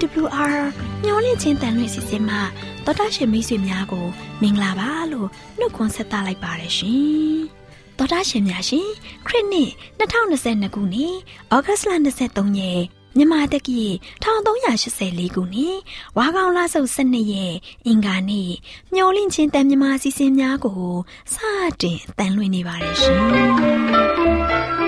AWR မျော်လင့်ခြင်းတန်လွင့်စီစဉ်မှာတော်တာရှင်မိတ်ဆွေများကို မင်္ဂလာပါလို့နှုတ်ခွန်းဆက်သလိုက်ပါတယ်ရှင်။တော်တာရှင်များရှင်ခရစ်နှစ်2022ခုနှစ်ဩဂတ်လ23ရက်မြန်မာတက္ကီ1384ခုနှစ်ဝါကောင်လဆုပ်12ရက်အင်္ဂါနေ့မျော်လင့်ခြင်းတန်မြမာစီစဉ်များကိုစတင်တန်လွင့်နေပါတယ်ရှင်။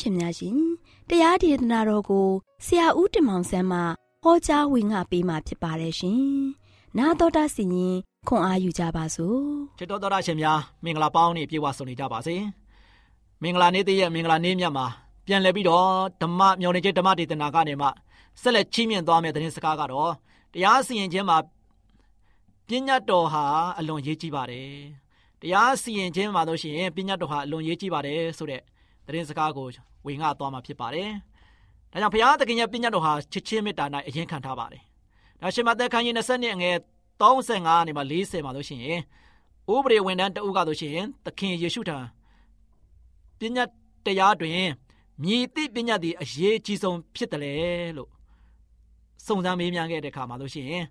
ရှင်များရှင်တရားဒေသနာတော်ကိုဆရာဦးတင်မောင်ဆန်းမှဟောကြားဝင်ငါပေးมาဖြစ်ပါတယ်ရှင်။နာတော်တာစီရင်ခွန်အားယူကြပါစို့။ချစ်တော်တော်တာရှင်များမင်္ဂလာပေါင်းနေပြေဝဆုံနေကြပါစေ။မင်္ဂလာနေ့တည်းရဲ့မင်္ဂလာနေ့မြတ်မှာပြန်လည်ပြီးတော့ဓမ္မမျော်နေခြင်းဓမ္မဒေသနာကနေမှဆက်လက်ချီးမြှင့်သွားမယ့်သတင်းစကားကတော့တရားစီရင်ခြင်းမှာပညာတော်ဟာအလွန်ရေးကြီးပါတယ်။တရားစီရင်ခြင်းမှာလို့ရှိရင်ပညာတော်ဟာအလွန်ရေးကြီးပါတယ်ဆိုတဲ့ သတင်းစကားကိုဝင်ငှသွားမှာဖြစ်ပါတယ်။ဒါကြောင့်ဘုရားသခင်ရဲ့ပညတ်တော်ဟာချစ်ချင်းမေတ္တာ၌အရင်ခံထားပါတယ်။ဒါရှင်မသက်ခန်းကြီး20နှစ်အငယ်35နေမှာ40မှာလို့ရှိရင်ဥပဒေဝန်ထမ်းတဦးကလို့ရှိရင်သခင်ယေရှုထံပညတ်တရားတွင်မြည်သည့်ပညတ်သည်အရေးကြီးဆုံးဖြစ်တယ်လေလို့စုံစမ်းမေးမြန်းခဲ့တဲ့အခါမှာလို့ရှိရင်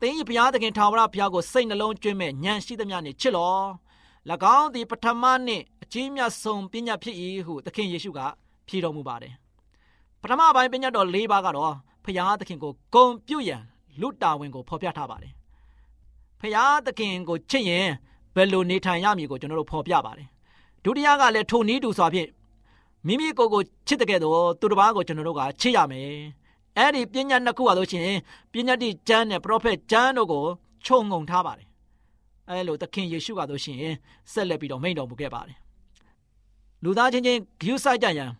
သင်၏ဘုရားသခင်ထာဝရဘုရားကိုစိတ်နှလုံးကျွင်းမဲ့ဉာဏ်ရှိသမျှနှင့်ချစ်လော၎င်းသည်ပထမနှင့်အ ကြီးမြတ်ဆုံးပညာဖြစ်၏ဟုသခင်ယေရှုကဖြေတော်မူပါတယ်ပထမပိုင်းပညာတော်၄ပါးကတော့ဖရာသခင်ကိုဂုံပြုတ်ရန်လူတာဝန်ကိုဖော်ပြထားပါတယ်ဖရာသခင်ကိုချစ်ရင်ဘယ်လိုနေထိုင်ရမည်ကိုကျွန်တော်တို့ဖော်ပြပါတယ်ဒုတိယကလည်းထိုနည်းတူစွာဖြင့်မိမိကိုယ်ကိုချစ်တဲ့ကဲ့သို့သူတစ်ပါးကိုကျွန်တော်တို့ကချစ်ရမယ်အဲ့ဒီပညာနှစ်ခုပါလို့ရှိရင်ပညာတိကျမ်းနဲ့ပရောဖက်ကျမ်းတို့ကိုခြုံငုံထားပါတယ်အဲလိုသခင်ယေရှုကဆိုရှင်ဆက်လက်ပြီးတော့မိန့်တော်မူခဲ့ပါတယ် လူသားချင်းချင်းဂရုစိုက်ကြရန်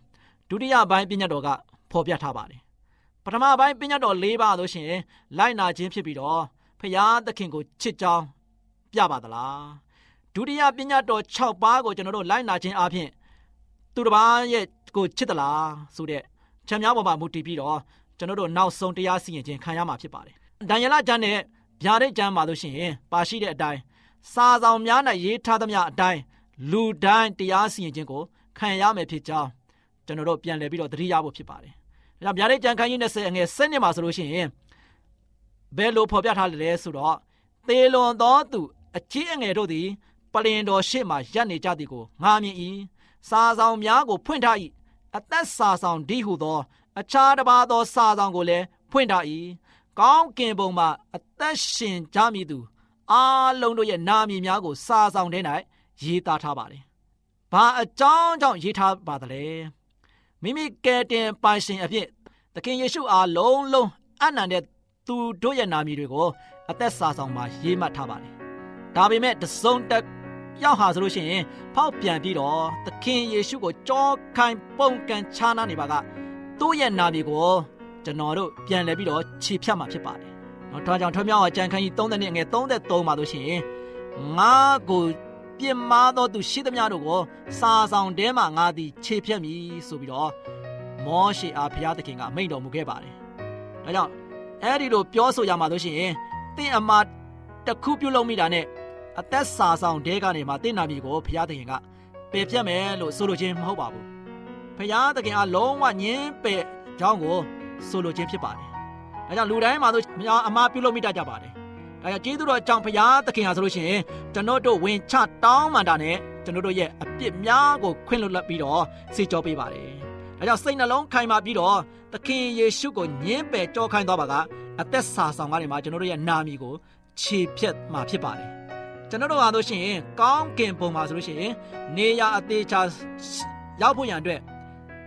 ဒုတိယပိုင်းပညာတော်ကဖော်ပြထားပါတယ်ပထမပိုင်းပညာတော်၄ပါးဆိုရှင်လိုက်နာခြင်းဖြစ်ပြီးတော့ဖရာသခင်ကိုချစ်ကြောင်းပြပါသလားဒုတိယပညာတော်6ပါးကိုကျွန်တော်တို့လိုက်နာခြင်းအပြင်သူတစ်ပါးရဲ့ကိုချစ်သလားဆိုတဲ့ချမ်းများပေါ်မှာမူတည်ပြီးတော့ကျွန်တော်တို့နောက်ဆုံးတရားစီရင်ခြင်းခံရမှာဖြစ်ပါတယ်။ဒံယလကျမ်းနဲ့ဗျာဒိတ်ကျမ်းမှာလို့ရှိရင်ပါရှိတဲ့အတိုင်းစာဆောင်များ၌ရေးထားသမျှအတိုင်း လူတိုင်းတရားစီရင်ခြင်းကိုခံရမယ်ဖြစ်ကြောင်းကျွန်တော်တို့ပြန်လည်ပြီးတော့သတိရဖို့ဖြစ်ပါတယ်။ဒါကြောင့်ဗျာဒိတ်ကြံခန်းကြီး20အငယ်7နှစ်မှာဆိုလို့ရှိရင်ဘယ်လိုဖော်ပြထားလဲဆိုတော့သေလွန်သောသူအကြီးအငယ်တို့သည်ပလင်တော်ရှေ့မှရပ်နေကြသည်ကိုငားမြင်၏စာဆောင်များကိုဖွင့်ထား၏အသက်စာဆောင်ဒီဟုသော အခြားတစ်ပါးသောစာဆောင်ကိုလည်းဖွင့်ထား၏ကောင်းကင်ဘုံမှအသက်ရှင်ကြမည်သူအားလုံးတို့ရဲ့နာမည်များကိုစာဆောင်ထဲ၌ ရေးသားထားပါတယ်။ဘာအကြောင်းကြောင့်ရေးထားပါသလဲ။မိမိကယ်တင်ပိုင်ရှင်အဖြစ်သခင်ယေရှုအားလုံးလုံးအနန္တသူတို့ရဲ့နာမည်တွေကိုအသက်စာဆောင်မှာရေးမှတ်ထားပါတယ်။ဒါပေမဲ့တစုံတက်ရောက်ဟာဆိုလို့ရှိရင် ဖောက်ပြန်ပြီးတော့သခင်ယေရှုကိုကြောခိုင်ပုံကန်ချားနာနေပါကသူ့ရဲ့နာမည်ကိုကျွန်တော်တို့ပြန်လဲပြီးတော့ခြေဖြတ်မှာဖြစ်ပါတယ်။နော်ဒါကြောင့်ထွမြောက်အကြံခန်းကြီး30နှစ်ငယ်33မှာဆိုရှင်ငါကို ပြစ်မှားသောသူရှိသမျှတို့ကိုစာဆောင်တဲမှာငါသည်ခြေဖြတ်မည်ဆိုပြီးတော့မောရှေအားဘုရားသခင်ကမိန့်တော်မူခဲ့ပါတယ်။ဒါကြောင့်အဲ့ဒီလိုပြောဆိုရမှာလို့ရှိရင်တင့်အမတခုပြုလုပ်မိတာနဲ့အသက်စာဆောင်တဲကနေမှတင့်နာမည်ကိုဘုရားသခင်ကပယ်ဖြတ်မယ်လို့ဆိုလိုခြင်းမဟုတ်ပါဘူး။ဘုရားသခင်အားလုံးဝညင်းပယ်ကြောင်းကိုဆိုလိုခြင်းဖြစ်ပါတယ်။ဒါကြောင့်လူတိုင်းမှာဆိုမယားအမားပြုလုပ်မိတတ်ကြပါတယ်။ ဒါကြောင့်ကျေးဇူးတော်အကြောင်းဘုရားသခင်ဟာဆိုလို့ရှိရင်ကျွန်တော်တို့ဝင်ချတောင်းမှန်တာနဲ့ကျွန်တော်တို့ရဲ့အပြစ်များကိုခွင့်လွှတ်ပြီးတော့စေကြောပေးပါတယ်။ဒါကြောင့်စိတ်နှလုံးခိုင်မာပြီးတော့သခင်ယေရှုကိုညင်းပယ်ကြောခိုင်းသွားပါကအသက်စာဆောင်ကနေမှကျွန်တော်တို့ရဲ့နာမည်ကိုခြေဖြတ်မှာဖြစ်ပါတယ်။ကျွန်တော်တို့ဟာဆိုရှင်ကောင်းကင်ဘုံမှာဆိုလို့ရှိရင်နေရအသေးချာရောက်ဖို့ရန်အတွက်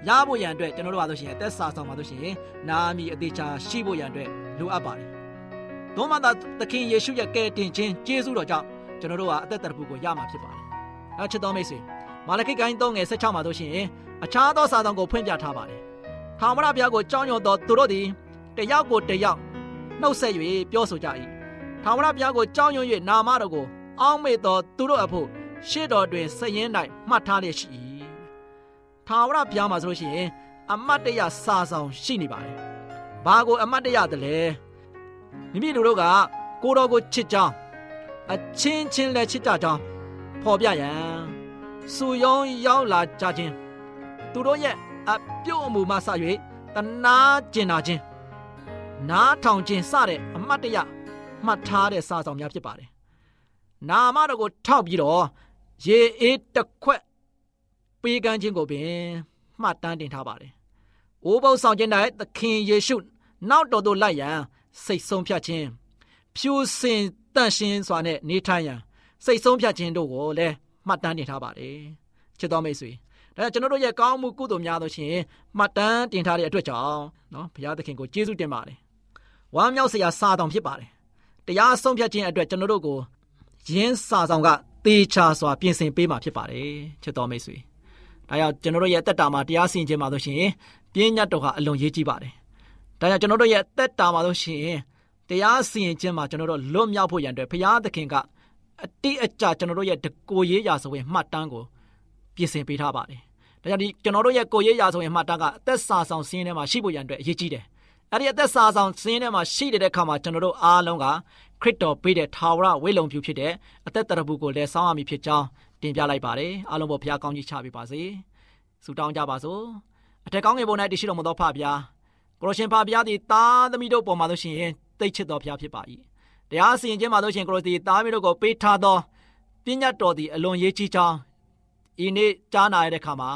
ရဖို့ရန်အတွက်ကျွန်တော်တို့ပါဆိုရှင်အသက်စာဆောင်ပါဆိုရှင်နာမည်အသေးချာရှိဖို့ရန်အတွက်လိုအပ်ပါတယ်။ သို့မှသာသခင်ယေရှုရဲ့ကယ်တင်ခြင်းကျေးဇူးတော်ကြောင့်ကျွန်တော်တို့ဟာအသက်တရဖူကိုရမှာဖြစ်ပါတယ်။အဲချစ်တော်မိတ်ဆွေမာလခိကိုင်း3ငယ်16မှာဆိုရှင်အခြားသောစာဆောင်ကိုဖွင့်ပြထားပါတယ်။ထာဝရဘုရားကိုကြောင်းရွံသောသူတို့သည်တယောက်ကိုတယောက်နှုတ်ဆက်၍ပြောဆိုကြ၏။ထာဝရဘုရားကိုကြောင်းရွံ၍နာမတော်ကိုအောင်းမေ့သောသူတို့အဖို့ရှေ့တော်တွင်စည်ရင်၌မှတ်ထားလျက်ရှိ၏ထာဝရဘုရားမှာဆိုလို့ရှိရင်အမတ်တရစာဆောင်ရှိနေပါတယ်။ဘာကိုအမတ်တရတလဲ မိမိတို့တို့ကကိုတော်ကိုချစ်ကြောင်းအချင်းချင်းလည်းချစ်ကြကြောင်းဖော်ပြရန်စူယုံရောက်လာကြခြင်းသူတို့ရဲ့အပြုတ်အမူမှစ၍တနာကျင်နာခြင်းနားထောင်ခြင်းစတဲ့အမတ်တရမှတ်ထားတဲ့စာဆောင်များဖြစ်ပါတယ်။နာမတော်ကိုထောက်ပြီးတော့ရေအေးတစ်ခွက်ပေးကမ်းခြင်းကိုပင်မှတ်တမ်းတင်ထားပါတယ်။အိုးပုပ်ဆောင်ခြင်း၌သခင်ယေရှုနောက်တော်သို့လိုက်ရန် စိတ်ဆုံးဖြတ်ခြင်းဖြူစင်တန့်ရှင်းစွာနဲ့နေထိုင်ရန်စိတ်ဆုံးဖြတ်ခြင်းတို့ကိုလည်းမှတ်တမ်းတင်ထားပါတယ်။ချစ်တော်မိတ်ဆွေဒါကျွန်တော်တို့ရဲ့ကောင်းမှုကုသိုလ်များသောရှင်မှတ်တမ်းတင်ထားတဲ့အတွက်ကြောင့်နော်ဘုရားသခင်ကိုကျေးဇူးတင်ပါတယ်။ဝမ်းမြောက်စရာစာတောင်ဖြစ်ပါတယ်။တရားဆုံးဖြတ်ခြင်းအတွက်ကျွန်တော်တို့ကိုယင်းစာဆောင်ကသေချာစွာပြင်ဆင်ပေးမှာဖြစ်ပါတယ်ချစ်တော်မိတ်ဆွေ။ဒါကြောင့်ကျွန်တော်တို့ရဲ့တက်တာမှာတရားစီရင်ခြင်းမှာဆိုရှင်ပြင်းညတ်တော်ဟာအလွန်ရေးကြီးပါတယ်။ ဒါကြောင့်ကျွန်တော်တို့ရဲ့တက်တာမှာဆိုရှင်တရားစီရင်ခြင်းမှာကျွန်တော်တို့လွတ်မြောက်ဖို့ရန်အတွက်ဘုရားသခင်ကအတိအကျကျွန်တော်တို့ရဲ့ကိုရေးရာဆိုရင်မှတ်တမ်းကိုပြင်ဆင်ပေးထားပါတယ်။ဒါကြောင့်ဒီကျွန်တော်တို့ရဲ့ကိုရေးရာဆိုရင်မှတ်တမ်းကအသက်စာဆောင်စင်းထဲမှာရှိဖို့ရန်အတွက်အရေးကြီးတယ်။အဲ့ဒီအသက်စာဆောင်စင်းထဲမှာရှိတဲ့အခါမှာကျွန်တော်တို့အားလုံးကခရစ်တော်ပေးတဲ့ထာဝရဝိလုံဖြူဖြစ်တဲ့အသက်တရဘူးကိုလည်းစောင်းရမည်ဖြစ်ကြောင်းတင်ပြလိုက်ပါတယ်အားလုံးပေါ်ဘုရားကောင်းကြီးချပေးပါစေဆုတောင်းကြပါစို့အထက်ကောင်းငယ်ပေါ်၌တရှိတော်မူသောဖဖျား ကိုရရှင်ဖဖျားသည်သားသမီးတို့ပေါ်မှာဆိုရှင်တိတ်ချစ်တော်ဖျားဖြစ်ပါ၏တရားစီရင်ခြင်းမှာဆိုရှင်ကိုရစီသားသမီးတို့ကိုပေးထားသောပညာတော်သည်အလွန်ရေးကြီးကြောင်းဤနေ့ကြားနာရတဲ့အခါမှာ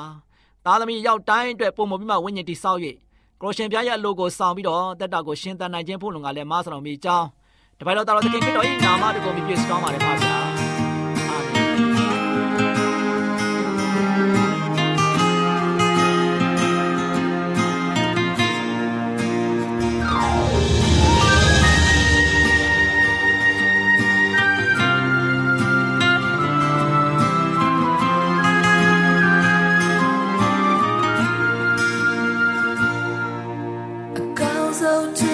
သားသမီးရောက်တိုင်းအတွက်ပုံမပြီးမှဝိညာဉ်တိဆောက်၍ကိုရရှင်ဖျားရဲ့အလိုကိုဆောင်ပြီးတော့တက်တာကိုရှင်သန်နိုင်ခြင်းဖို့လုံကလည်းမဆတော်မီကြောင်းတပိုင်တော်တော်သခင်ခရစ်တော်၏နာမတော်ကိုမြည်ပြစကောင်းပါလေဖဖျား မေမေ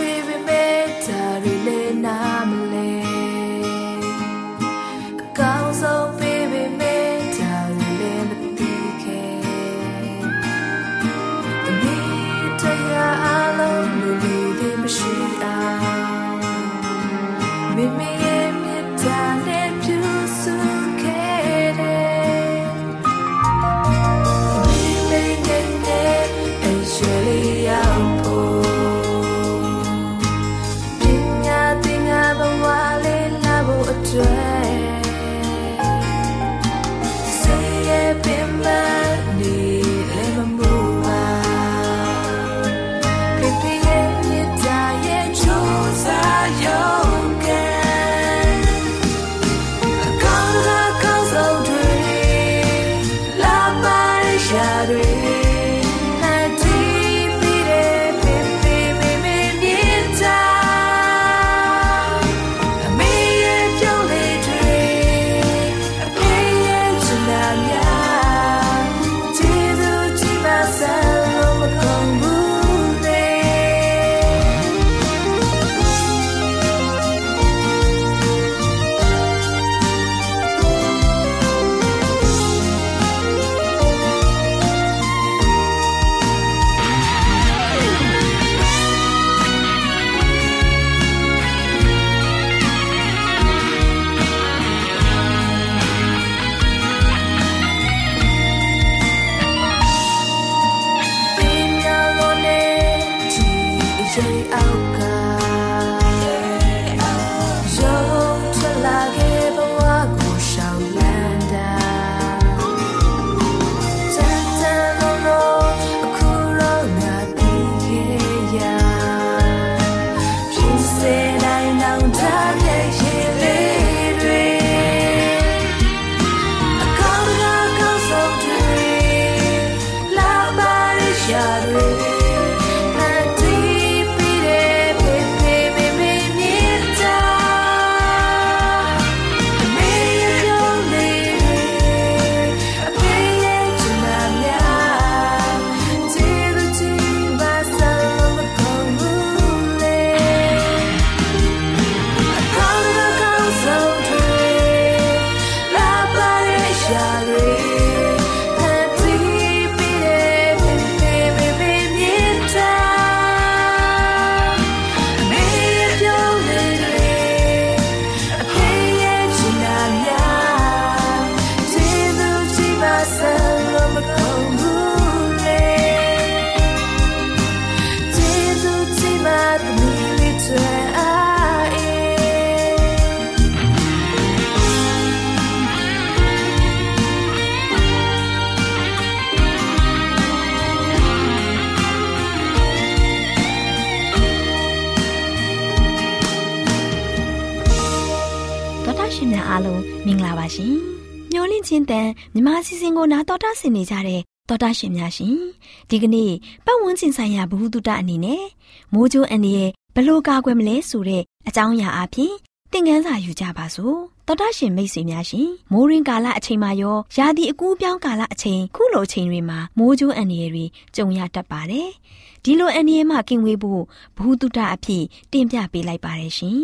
ချင်းတန်မြမစီစဉ်ကိုနာတော်တာဆင်နေကြတဲ့တော်တာရှင်များရှင်။ဒီကနေ့ပတ်ဝန်းကျင်ဆိုင်ရာဘ ഹു တုတအနေနဲ့မိုးကြိုးအန်ရဲ့ဘလို့ကာကွယ်မလဲဆိုတဲ့အကြောင်းအရာအဖြစ်သင်ခန်းစာယူကြပါစို့။တော်တာရှင်မိတ်ဆွေများရှင်။မိုးရင်းကာလအချိန်မှာရောရာသီအကူးပြောင်းကာလအချိန်ခုလိုအချိန်တွေမှာမိုးကြိုးအန်ရတွေကြုံရတတ်ပါတယ်။ဒီလိုအန်ရမှကင်ဝေးဖို့ဘ ഹു တုတအဖြစ်တင်ပြပေးလိုက်ပါတယ်ရှင်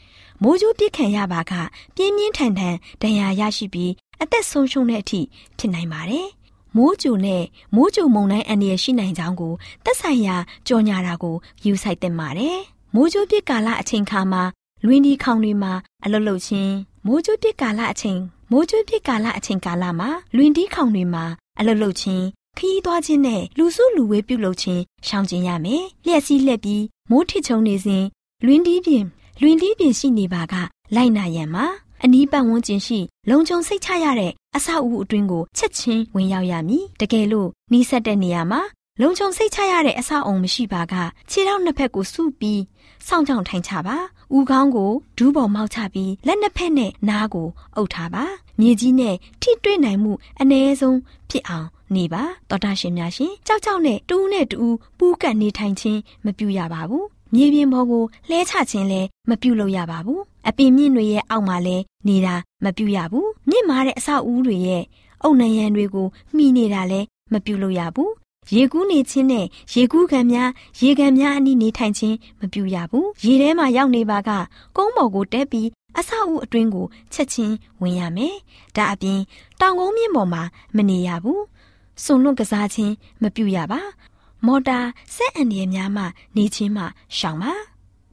။မိုးကြိုးပြစ်ခံရပါကပြင်းပြင်းထန်ထန်ဒဏ်ရာရရှိပြီး အသက်ဆုံးရှုံးတဲ့အထိဖြစ်နိုင်ပါတယ်။မိုးကြိုနဲ့မိုးကြိုမုန်တိုင်းအန္တရာယ်ရှိနိုင်ကြောင်းကိုသက်ဆိုင်ရာကြော်ညာတာကိုယူဆိုင်တင်ပါတယ်။မိုးကြိုးပြစ်ကာလအချိန်ခါမှာလွင်ဒီခေါင်တွေမှာအလုလုချင်းမိုးကြိုးပြစ်ကာလအချိန်မိုးကြိုးပြစ်ကာလအချိန်ကာလမှာလွင်ဒီခေါင်တွေမှာအလုလုချင်းခရီးသွားခြင်းနဲ့လူစုလူဝေးပြုလုပ်ခြင်းရှောင်ကျဉ်ရမယ်။လျှက်စီးလက်ပြီးမိုးထစ်ချုံနေစဉ်လွင်ဒီပြင်လွင်တီးပြင်ရှိနေပါကလိုက်နာရန်မှာ အနီးပတ်ဝန်းကျင်ရှိလုံခြုံစိတ်ချရတဲ့အဆောက်အဦအတွင်းကိုချက်ချင်းဝင်ရောက်ရမည်တကယ်လို့နီးစပ်တဲ့နေရာမှာလုံခြုံစိတ်ချရတဲ့အဆောက်အုံမရှိပါကခြေထောက်နှစ်ဖက်ကိုစုပြီးစောင့်ကြောင်ထိုင်ချပါဦးခေါင်းကိုဒူးပေါ်မောက်ချပြီးလက်နှစ်ဖက်နဲ့နားကိုအုပ်ထားပါမြေကြီးနဲ့ထိတွေ့နိုင်မှုအ ਨੇ ဆုံးဖြစ်အောင်နေပါတော်တာရှင်များရှင်ကြောက်ကြောက်နဲ့တူးနဲ့တူးပူးကပ်နေထိုင်ခြင်းမပြုရပါဘူး မြေပြင်ပေါ်ကိုလှဲချခြင်းလည်းမပြုလုပ်ရပါဘူးအပင်မြင့်တွေရဲ့အောက်မှာလည်းနေတာမပြုရဘူးမြင့်မာတဲ့အဆောက်အဦတွေရဲ့အုတ်နံရံတွေကိုမှီနေတာလည်းမပြုလုပ်ရဘူးရေကူးနေခြင်းနဲ့ရေကူးခံများရေကန်များအနီးနေထိုင်ခြင်းမပြုရဘူးရေထဲမှာရောက်နေပါကကုန်းပေါ်ကိုတက်ပြီးအဆောက်အဦအတွင်းကိုချက်ချင်းဝင်ရမယ်ဒါအပြင်တောင်ကုန်းမြင့်ပေါ်မှာမနေရဘူးစွန်လွတ်ကစားခြင်းမပြုရပါ မော်တာစက်အန်ဒီရများမှနေချင်းမှရှောင်ပါ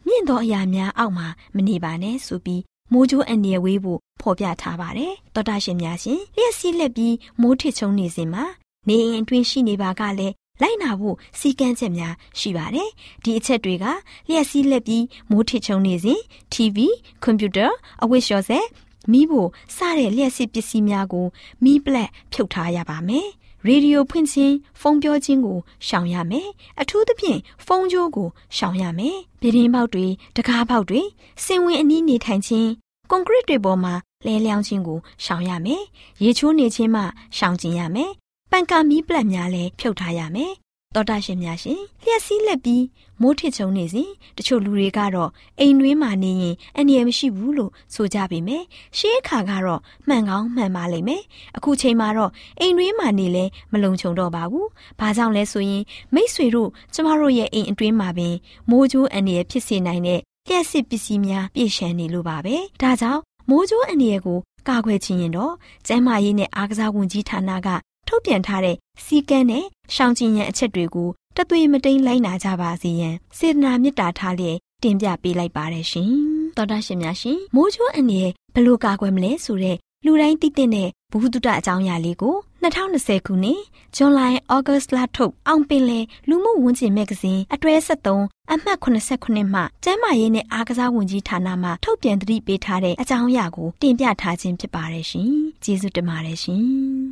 မြင့်သောအရာများအောက်မှာမနေပါနဲ့ဆိုပြီးမိုးကြိုးအန်ဒီရဝေးဖို့ဖော်ပြထားပါတယ်တောတာရှင်များရှင်လျှက်စီးလက်ပြီးမိုးထစ်ချုံနေစဉ်မှာနေအိမ်အတွင်းရှိနေပါကလည်းလိုက်နာဖို့စီကန်းချက်များရှိပါတယ်ဒီအချက်တွေကလျှက်စီးလက်ပြီးမိုးထစ်ချုံနေစဉ် TV ကွန်ပျူတာအဝတ်လျှော်စက်မိဖို့စတဲ့လျှက်စစ်ပစ္စည်းများကိုမီးပလက်ဖြုတ်ထားရပါမယ် ရေဒီယိုဖွင့်ခြင်းဖုန်းပြောခြင်းကိုရှောင်ရမယ်အထူးသဖြင့်ဖုန်းကြိုးကိုရှောင်ရမယ်ဗီဒင်းပေါက်တွေတကားပေါက်တွေစင်ဝင်အနီးနေထိုင်ခြင်းကွန်ကရစ်တွေပေါ်မှာလဲလျောင်းခြင်းကိုရှောင်ရမယ်ရေချိုးနေခြင်းမှရှောင်ကျင်ရမယ်ပန်ကာမီးပလက်များလည်းဖြုတ်ထားရမယ် တော်တာရှင်များရှင်လျှက်စီးလက်ပြီးမိုးထစ်ချုံနေစဉ်တချို့လူတွေကတော့အိမ်တွင်းမှာနေရင်အန္တရာယ်မရှိဘူးလို့ဆိုကြပေမယ့်ရှေးအခါကတော့မှန်ကောင်းမှန်ပါလိမ့်မယ်အခုချိန်မှာတော့အိမ်တွင်းမှာနေလဲမလုံခြုံတော့ပါဘူးဘာကြောင့်လဲဆိုရင်မိษွေတို့ကျမတို့ရဲ့အိမ်အတွင်းမှာပင်မိုးကြိုးအန္တရာယ်ဖြစ်စေနိုင်တဲ့လျှက်စစ်ပစ္စည်းများပြည့်ရှံနေလို့ပါပဲဒါကြောင့်မိုးကြိုးအန္တရာယ်ကိုကာကွယ်ခြင်းရင်တော့ကျန်းမာရေးနဲ့အားကစားဝန်ကြီးဌာနက ထုတ်ပြန်ထားတဲ့စီကန်းနဲ့ရှောင်ကျဉ်ရန်အချက်တွေကိုတသွေမတိန်လိုက်နာကြပါစေရန်စေတနာမေတ္တာထားလျက်တင်ပြပေးလိုက်ပါတယ်ရှင်။သောတာရှင်များရှင်မိုးချိုးအနေဘလို့ကာကွယ်မလဲဆိုတဲ့လူတိုင်းသိတဲ့ဘုဟုတုတအကြောင်းအရာလေးကို2020ခုနှစ်ဇွန်လဩဂတ်စ်လထုတ်အောင်ပင်လေလူမှုဝန်ကျင်မဂ္ဂဇင်းအတွဲ73အမှတ်89မှကျမ်းမာရေးနဲ့အားကစားဝန်ကြီးဌာနမှထုတ်ပြန်သတိပေးထားတဲ့အကြောင်းအရာကိုတင်ပြထားခြင်းဖြစ်ပါတယ်ရှင်။ကျေးဇူးတင်ပါတယ်ရှင်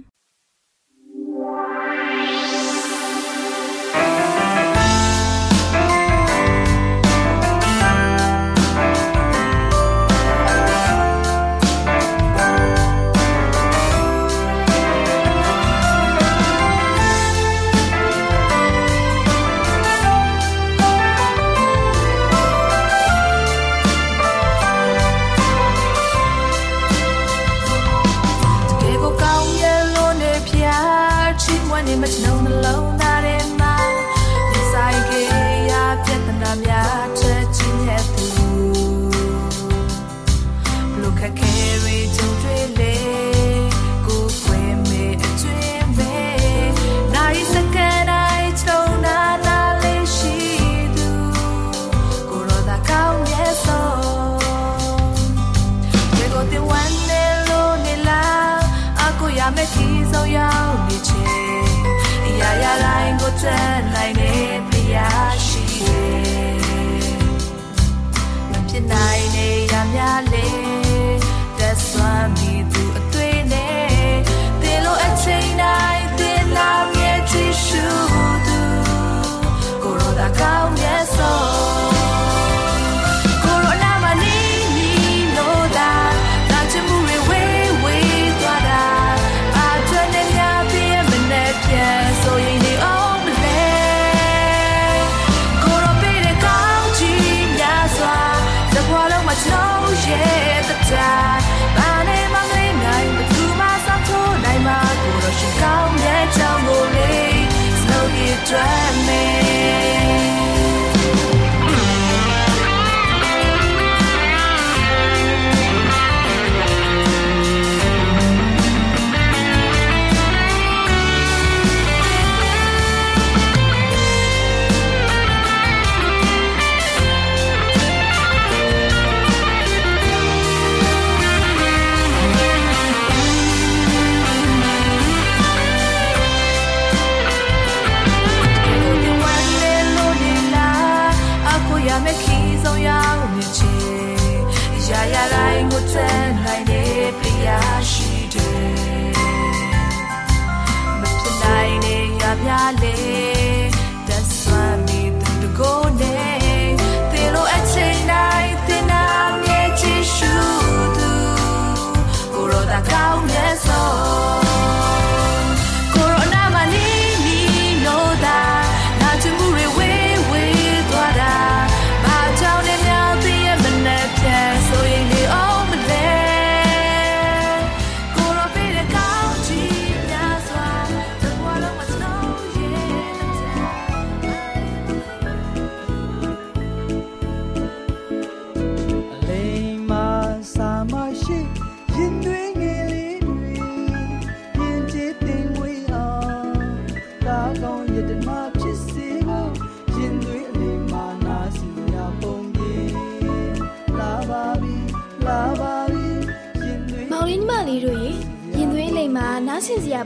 ။ နား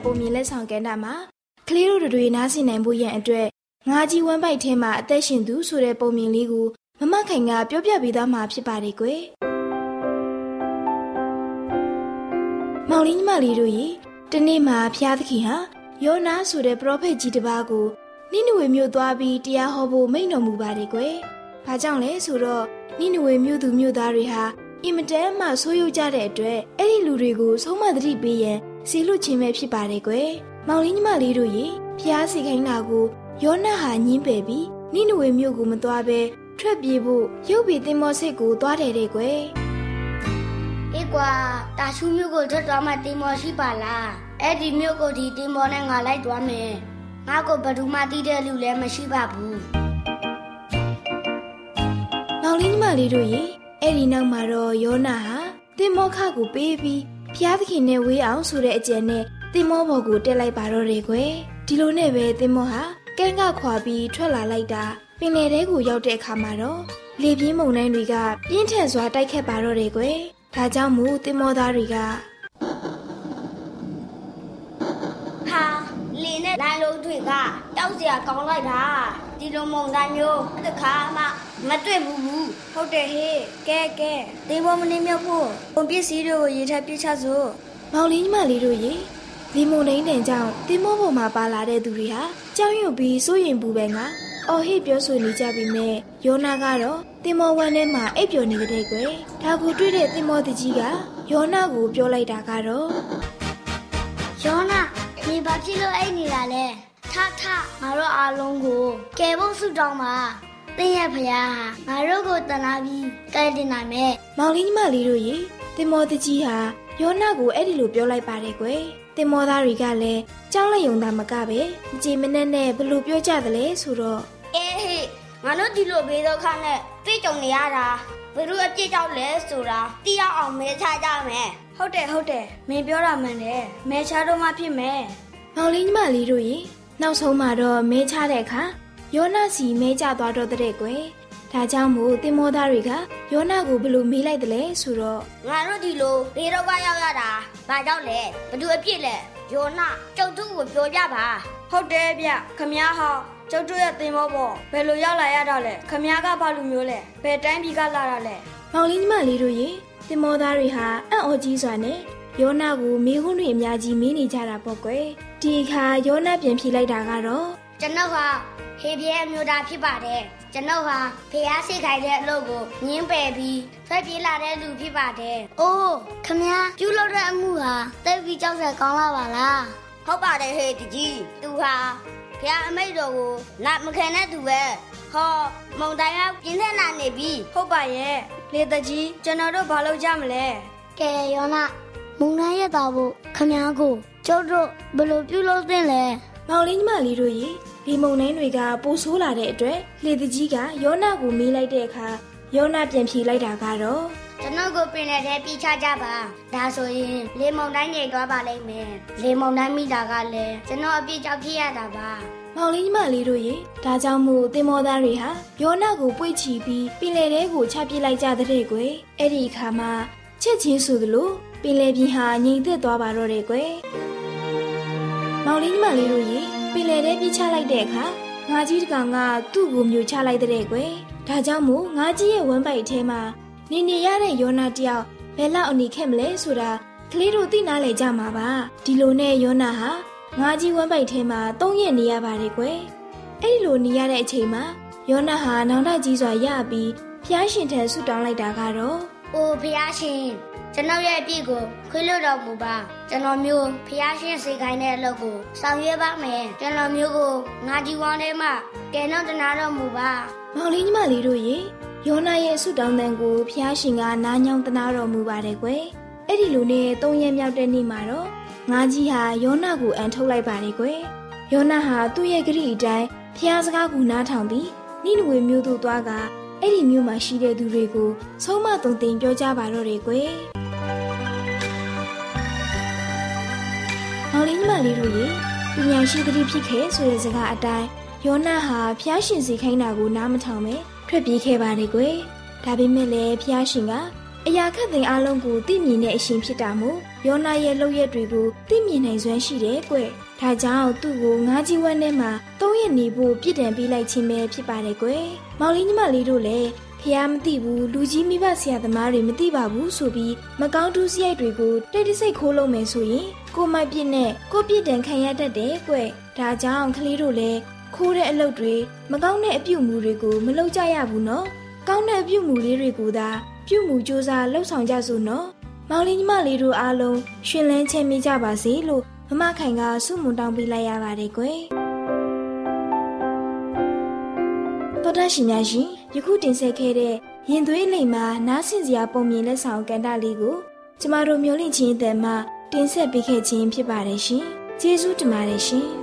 ပုံမြင်လက်ဆောင်ကဏ္ဍမှာကလေးတို့တွေနားဆင်နိုင်ဖို့ရန်အတွက်ငါးကြီးဝမ်းပိုက်ထဲမှာအသက်ရှင်သူဆိုတဲ့ပုံမြင်လေးကိုမမခိုင်ကပြောပြပေးသွားမှာဖြစ်ပါတယ်ကွယ်။မောင်လေးညီမလေးတို့ရေတနေ့မှာဖျားသခင်ဟာယောနာဆိုတဲ့ပရောဖက်ကြီးတစ်ပါးကိုနိနဝေမြို့သွားပြီးတရားဟောဖို့မိန့်တော်မူပါတယ်ကွယ်။ဘာကြောင့်လဲဆိုတော့နိနဝေမြို့သူမြို့သားတွေဟာအင်မတန်မှဆိုးရုပ်ကြတဲ့အတွက်အဲ့ဒီလူတွေကိုဆုံးမသတိပေးရန် စီလွတ်ခြင်းပဲဖြစ်ပါတယ်ကွယ်။မောင်လေးညီမလေးတို့ရေဖျားစီခိုင်းတာကိုယောနဟာညင်းပယ်ပြီးနိနဝေမြို့ကိုမသွားဘဲထွက်ပြေးဖို့ရုပ်ပေသင်္ဘောစိတ်ကိုသွားတယ်တဲ့ကွယ်။အေးကွာတာရှူမြို့ကိုထွက်သွားမှတင်မော်ရှိပါလား။အဲ့ဒီမြို့ကိုဒီတင်မော်နဲ့ငါလိုက်သွားမယ်။ငါကိုဘယ်သူမှတီးတဲ့လူလည်းမရှိပါဘူး။မောင်လေးညီမလေးတို့ရေအဲ့ဒီနောက်မှာတော့ယောနာဟာတင်မောခကိုပေးပြီး ဖျားသခင်နဲ့ဝေးအောင်ဆိုတဲ့အကြံနဲ့တင်မောဘော်ကိုတက်လိုက်ပါတော့တယ်ကွယ်ဒီလိုနဲ့ပဲတင်မောဟာကန်းကခွာပြီးထွက်လာလိုက်တာပင်လယ်ထဲကိုရောက်တဲ့အခါမှာတော့လေပြင်းမုန်တိုင်းတွေကပြင်းထန်စွာတိုက်ခတ်ပါတော့တယ်ကွယ်ဒါကြောင့်မို့တင်မောသားတွေက ရာကောင်းလိုက်တာဒီလိုမုံတိုင်းမျိုးတခါမှမတွေ့ဘူးဘူးဟုတ်တယ်ဟေးကဲကဲဒီဘောမနေမြောက်ဖို့ပုံပစ္စည်းတွေကိုရေထပ်ပြချစို့မောင်လေးညီမလေးတို့ရေဒီမုံတိုင်းတန်ကြောင့်တင်မောပေါ်မှာပါလာတဲ့သူတွေဟာကြောက်ရွံ့ပြီးစိုးရင်ပူပဲငါအော်ဟစ်ပြောဆိုနေကြပြီမဲ့ယောနာကတော့တင်မောဝမ်းထဲမှာအိပ်ပျော်နေတဲ့တဲ့ကွယ်ဒါကိုတွေ့တဲ့တင်မောတကြီးကယောနာကိုပြောလိုက်တာကတော့ယောနာ နေဘာဖြစ်လို့အိတ်နေတာလဲထထငါတို့အားလုံးကိုကယ်ဖို့ဆုတောင်းပါတင်းရဲ့ဖရားဟာငါတို့ကိုတနာပြီးကယ်တင်နိုင်မယ်မောင်လေးညီမလေးတို့ရေတင်မောတကြီးဟာယောနာကိုအဲ့ဒီလိုပြောလိုက်ပါတယ်ကွယ်တင်မောသားတွေကလည်းကြောင်းလိုက်ယုံသားမကပဲမကြည်မနဲ့နဲ့ဘလို့ပြောကြသလဲဆိုတော့အေးဟေး ငါတို့ဒီလိုဘေးဒုက္ခနဲ့တွေ့ကြုံနေရတာဘယ်လိုအပြစ်ကြောင့်လဲဆိုတာသိရအောင်မဲချကြမယ်ဟုတ်တယ်ဟုတ်တယ်မင်းပြောတာမှန်တယ်မဲချတော့မှဖြစ်မယ်မောင်လေးညီမလေးတို့ရေနောက်ဆုံးမှာတော့မဲချတဲ့အခါယောနာစီမဲကြသွားတော့တဲ့ကွယ်ဒါကြောင့်မို့တင်မောသားတွေကယောနာကိုဘလို့မေးလိုက်တယ်လဲဆိုတော့ငါတို့ဒီလိုဘေးဒုက္ခရောက်ရတာဘာကြောင့်လဲဘယ်သူအပြစ်လဲယောနာကျုပ်တို့ကိုပြောပြပါဟုတ်တယ်ဗျခမ ्या ဟာ ကျုပ်တို့ရဲ့တင်မောပေါ့ဘယ်လိုရောက်လာရတာလဲခမ ्या ကဘာလူမျိုးလဲဘယ်တိုင်းပြည်ကလာတာလဲမောင်လေးညီမလေးတို့ရေတင်မောသားတွေဟာအံ့ဩကြီးစွာနဲ့ယောနာကိုမေးခွန်းတွေအများကြီးမေးနေကြတာပေါ့ကွယ်ဒီအခါယောနာပြန်ဖြေလိုက်တာကတော့ကျွန်ုပ်ဟာဟေပြဲအမျိုးသားဖြစ်ပါတယ်ကျွန်ုပ်ဟာဖះစိတ်ခိုင်တဲ့အလုပ်ကိုငင်းပယ်ပြီးထွက်ပြေးလာတဲ့လူဖြစ်ပါတယ်အိုးခမည်းပြုလုပ်တဲ့အမှုဟာတိတ်ပြီးကြောက်စရာကောင်းလာပါလားဟုတ်ပါတယ်ဟေတကြီးသူဟာ ဖះအမိတ်တော်ကိုလက်မခံတဲ့သူပဲဟောမုံတိုင်းကပြင်းထန်လာနေပြီဟုတ်ပါရဲ့လေတကြီးကျွန်တော်တို့ဘာလုပ်ကြမလဲကဲယောနာမုံတိုင်းရဲ့တော်ဖို့ခမည်းကိုကျုပ်တို့ဘယ်လိုပြုလုပ်သင့်လဲမောင်လေးညီမလေးတို့ရေဒီမုံနှင်းတွေကပိုဆိုးလာတဲ့အတွက်လေတကြီးကယောနာကိုမေးလိုက်တဲ့အခါယောနာပြန်ဖြေလိုက်တာကတော့ ကျွန်တော်ကိုပင်တဲ့ပြချကြပါဒါဆိုရင်လေမုံတိုင်းနေသွားပါလိမ့်မယ်လေမုံတိုင်းမိတာကလည်းကျွန်တော်အပြစ်ကြောင့်ဖြစ်ရတာပါမောင်လေးညီမလေးတို့ရေဒါကြောင့်မို့တင်မောသားတွေဟာယောနာကိုပွေ့ချီပြီးပင်လယ်ထဲကိုချပစ်လိုက်ကြတဲ့ကွယ်အဲ့ဒီအခါမှာချက်ချင်းဆိုသလိုပင်လယ်ပြင်ဟာငြိမ်သက်သွားပါတော့တယ်ကွယ်မောင်လေးညီမလေးတို့ရေပင်လယ်ထဲပြစ်ချလိုက်တဲ့အခါငါကြီးတကောင်ကသူ့ကိုမျိုးချလိုက်တဲ့ကွယ်ဒါကြောင့်မို့ငါကြီးရဲ့ဝမ်းပိုက်အထဲမှာ နေနေရတဲ့ယောနာတယောက်ဘယ်လောက်အနေခဲ့မလဲဆိုတာကလေးတို့သိနာလေကြမှာပါဒီလိုနဲ့ယောနာဟာငါကြီးဝမ်းပိုက်ထဲမှာသုံးရက်နေရပါတယ်ကွယ်အဲ့ဒီလိုနေရတဲ့အချိန်မှာယောနာဟာနောင်တကြီးစွာရပြီးဖျားရှင်ထံဆုတောင်းလိုက်တာကတော့။အိုဖះရှင်ကျွန်တော်ရဲ့အပြစ်ကိုခွေးလို့တော်မူပါကျွန်တော်မျိုးဖះရှင်စေခိုင်းတဲ့အလုပ်ကိုဆောင်ရွက်ပါမယ်ကျွန်တော်မျိုးကိုငါကြီးဝမ်းထဲမှာကဲတော့တနာတော်မူပါမောင်လေးညီမလေးတို့ရေ ယောနာရဲ့ဆုတောင်းတန်ကိုဖျားရှင်ကနားညောင်းတနာတော်မူပါတယ်ကွယ်အဲ့ဒီလိုနဲ့သုံးရက်မြောက်တဲ့နေ့မှာတော့ငါကြီးဟာယောနာကိုအန်ထုတ်လိုက်ပါတယ်ကွယ်ယောနာဟာသူ့ရဲ့ဂရိအတိုင်းဖျားစကားကိုနားထောင်ပြီးနိနဝေမြို့သို့သွားကအဲ့ဒီမြို့မှာရှိတဲ့သူတွေကိုဆုံးမတုံတင်ပြောကြပါတော့တယ်ကွယ်မောင်လေးညီမလေးတို့ရေပညာရှိသတိဖြစ်ခဲ့ဆိုတဲ့စကားအတိုင်းယောနာဟာဖျားရှင်စီခိုင်းတာကိုနားမထောင်ပဲ ထွက်ပြေးခဲ့ပါတယ်ကွယ်။ဒါပေမဲ့လည်းဖျားရှင်ကအရာခတ်သိမ်းအလုံးကိုသိမြင်တဲ့အရှင်ဖြစ်တာမို့ယောနာရဲ့လုပ်ရက်တွေကိုသိမြင်နိုင်စွမ်းရှိတယ်ကွယ်။ဒါကြောင့်သူ့ကိုငါးကြီးဝမ်းထဲမှာသုံးရက်နေဖို့ပြစ်ဒဏ်ပေးလိုက်ခြင်းပဲဖြစ်ပါတယ်ကွယ်။မောင်လေးညီမလေးတို့လည်းဖះမသိဘူးလူကြီးမိဘဆရာသမားတွေမသိပါဘူးဆိုပြီးမကောင်းတူးစရိုက်တွေကိုတိတ်တဆိတ်ခိုးလုံးမယ်ဆိုရင်ကိုမိုက်ပြစ်နဲ့ကိုပြစ်ဒဏ်ခံရတတ်တယ်ကွ။ဒါကြောင့်ကလေးတို့လည်း ခိုးတဲ့အလုပ်တွေမကောင်းတဲ့အပြုအမူတွေကိုမလုပ်ကြရဘူးနော်။ကောင်းတဲ့အပြုအမူလေးတွေကိုသာပြုမှုစူးစမ်းလှုပ်ဆောင်ကြစို့နော်။မောင်လေးညီမလေးတို့အားလုံးရှင်လန်းချမ်းမြေ့ကြပါစေလို့မမခိုင်ကဆုမွန်တောင်းပေးလိုက်ရပါတယ်ကွယ်။တော်တာရှင်များရှင်ယခုတင်ဆက်ခဲ့တဲ့ရင်သွေးလိမ်မှာနားဆင်စရာပုံမြင်လက်ဆောင်ကန်တာလေးကိုကျမတို့မျိုးလင့်ချင်းအတန်မှတင်ဆက်ပေးခဲ့ခြင်းဖြစ်ပါတယ်ရှင်။ကျေးဇူးတင်ပါတယ်ရှင်။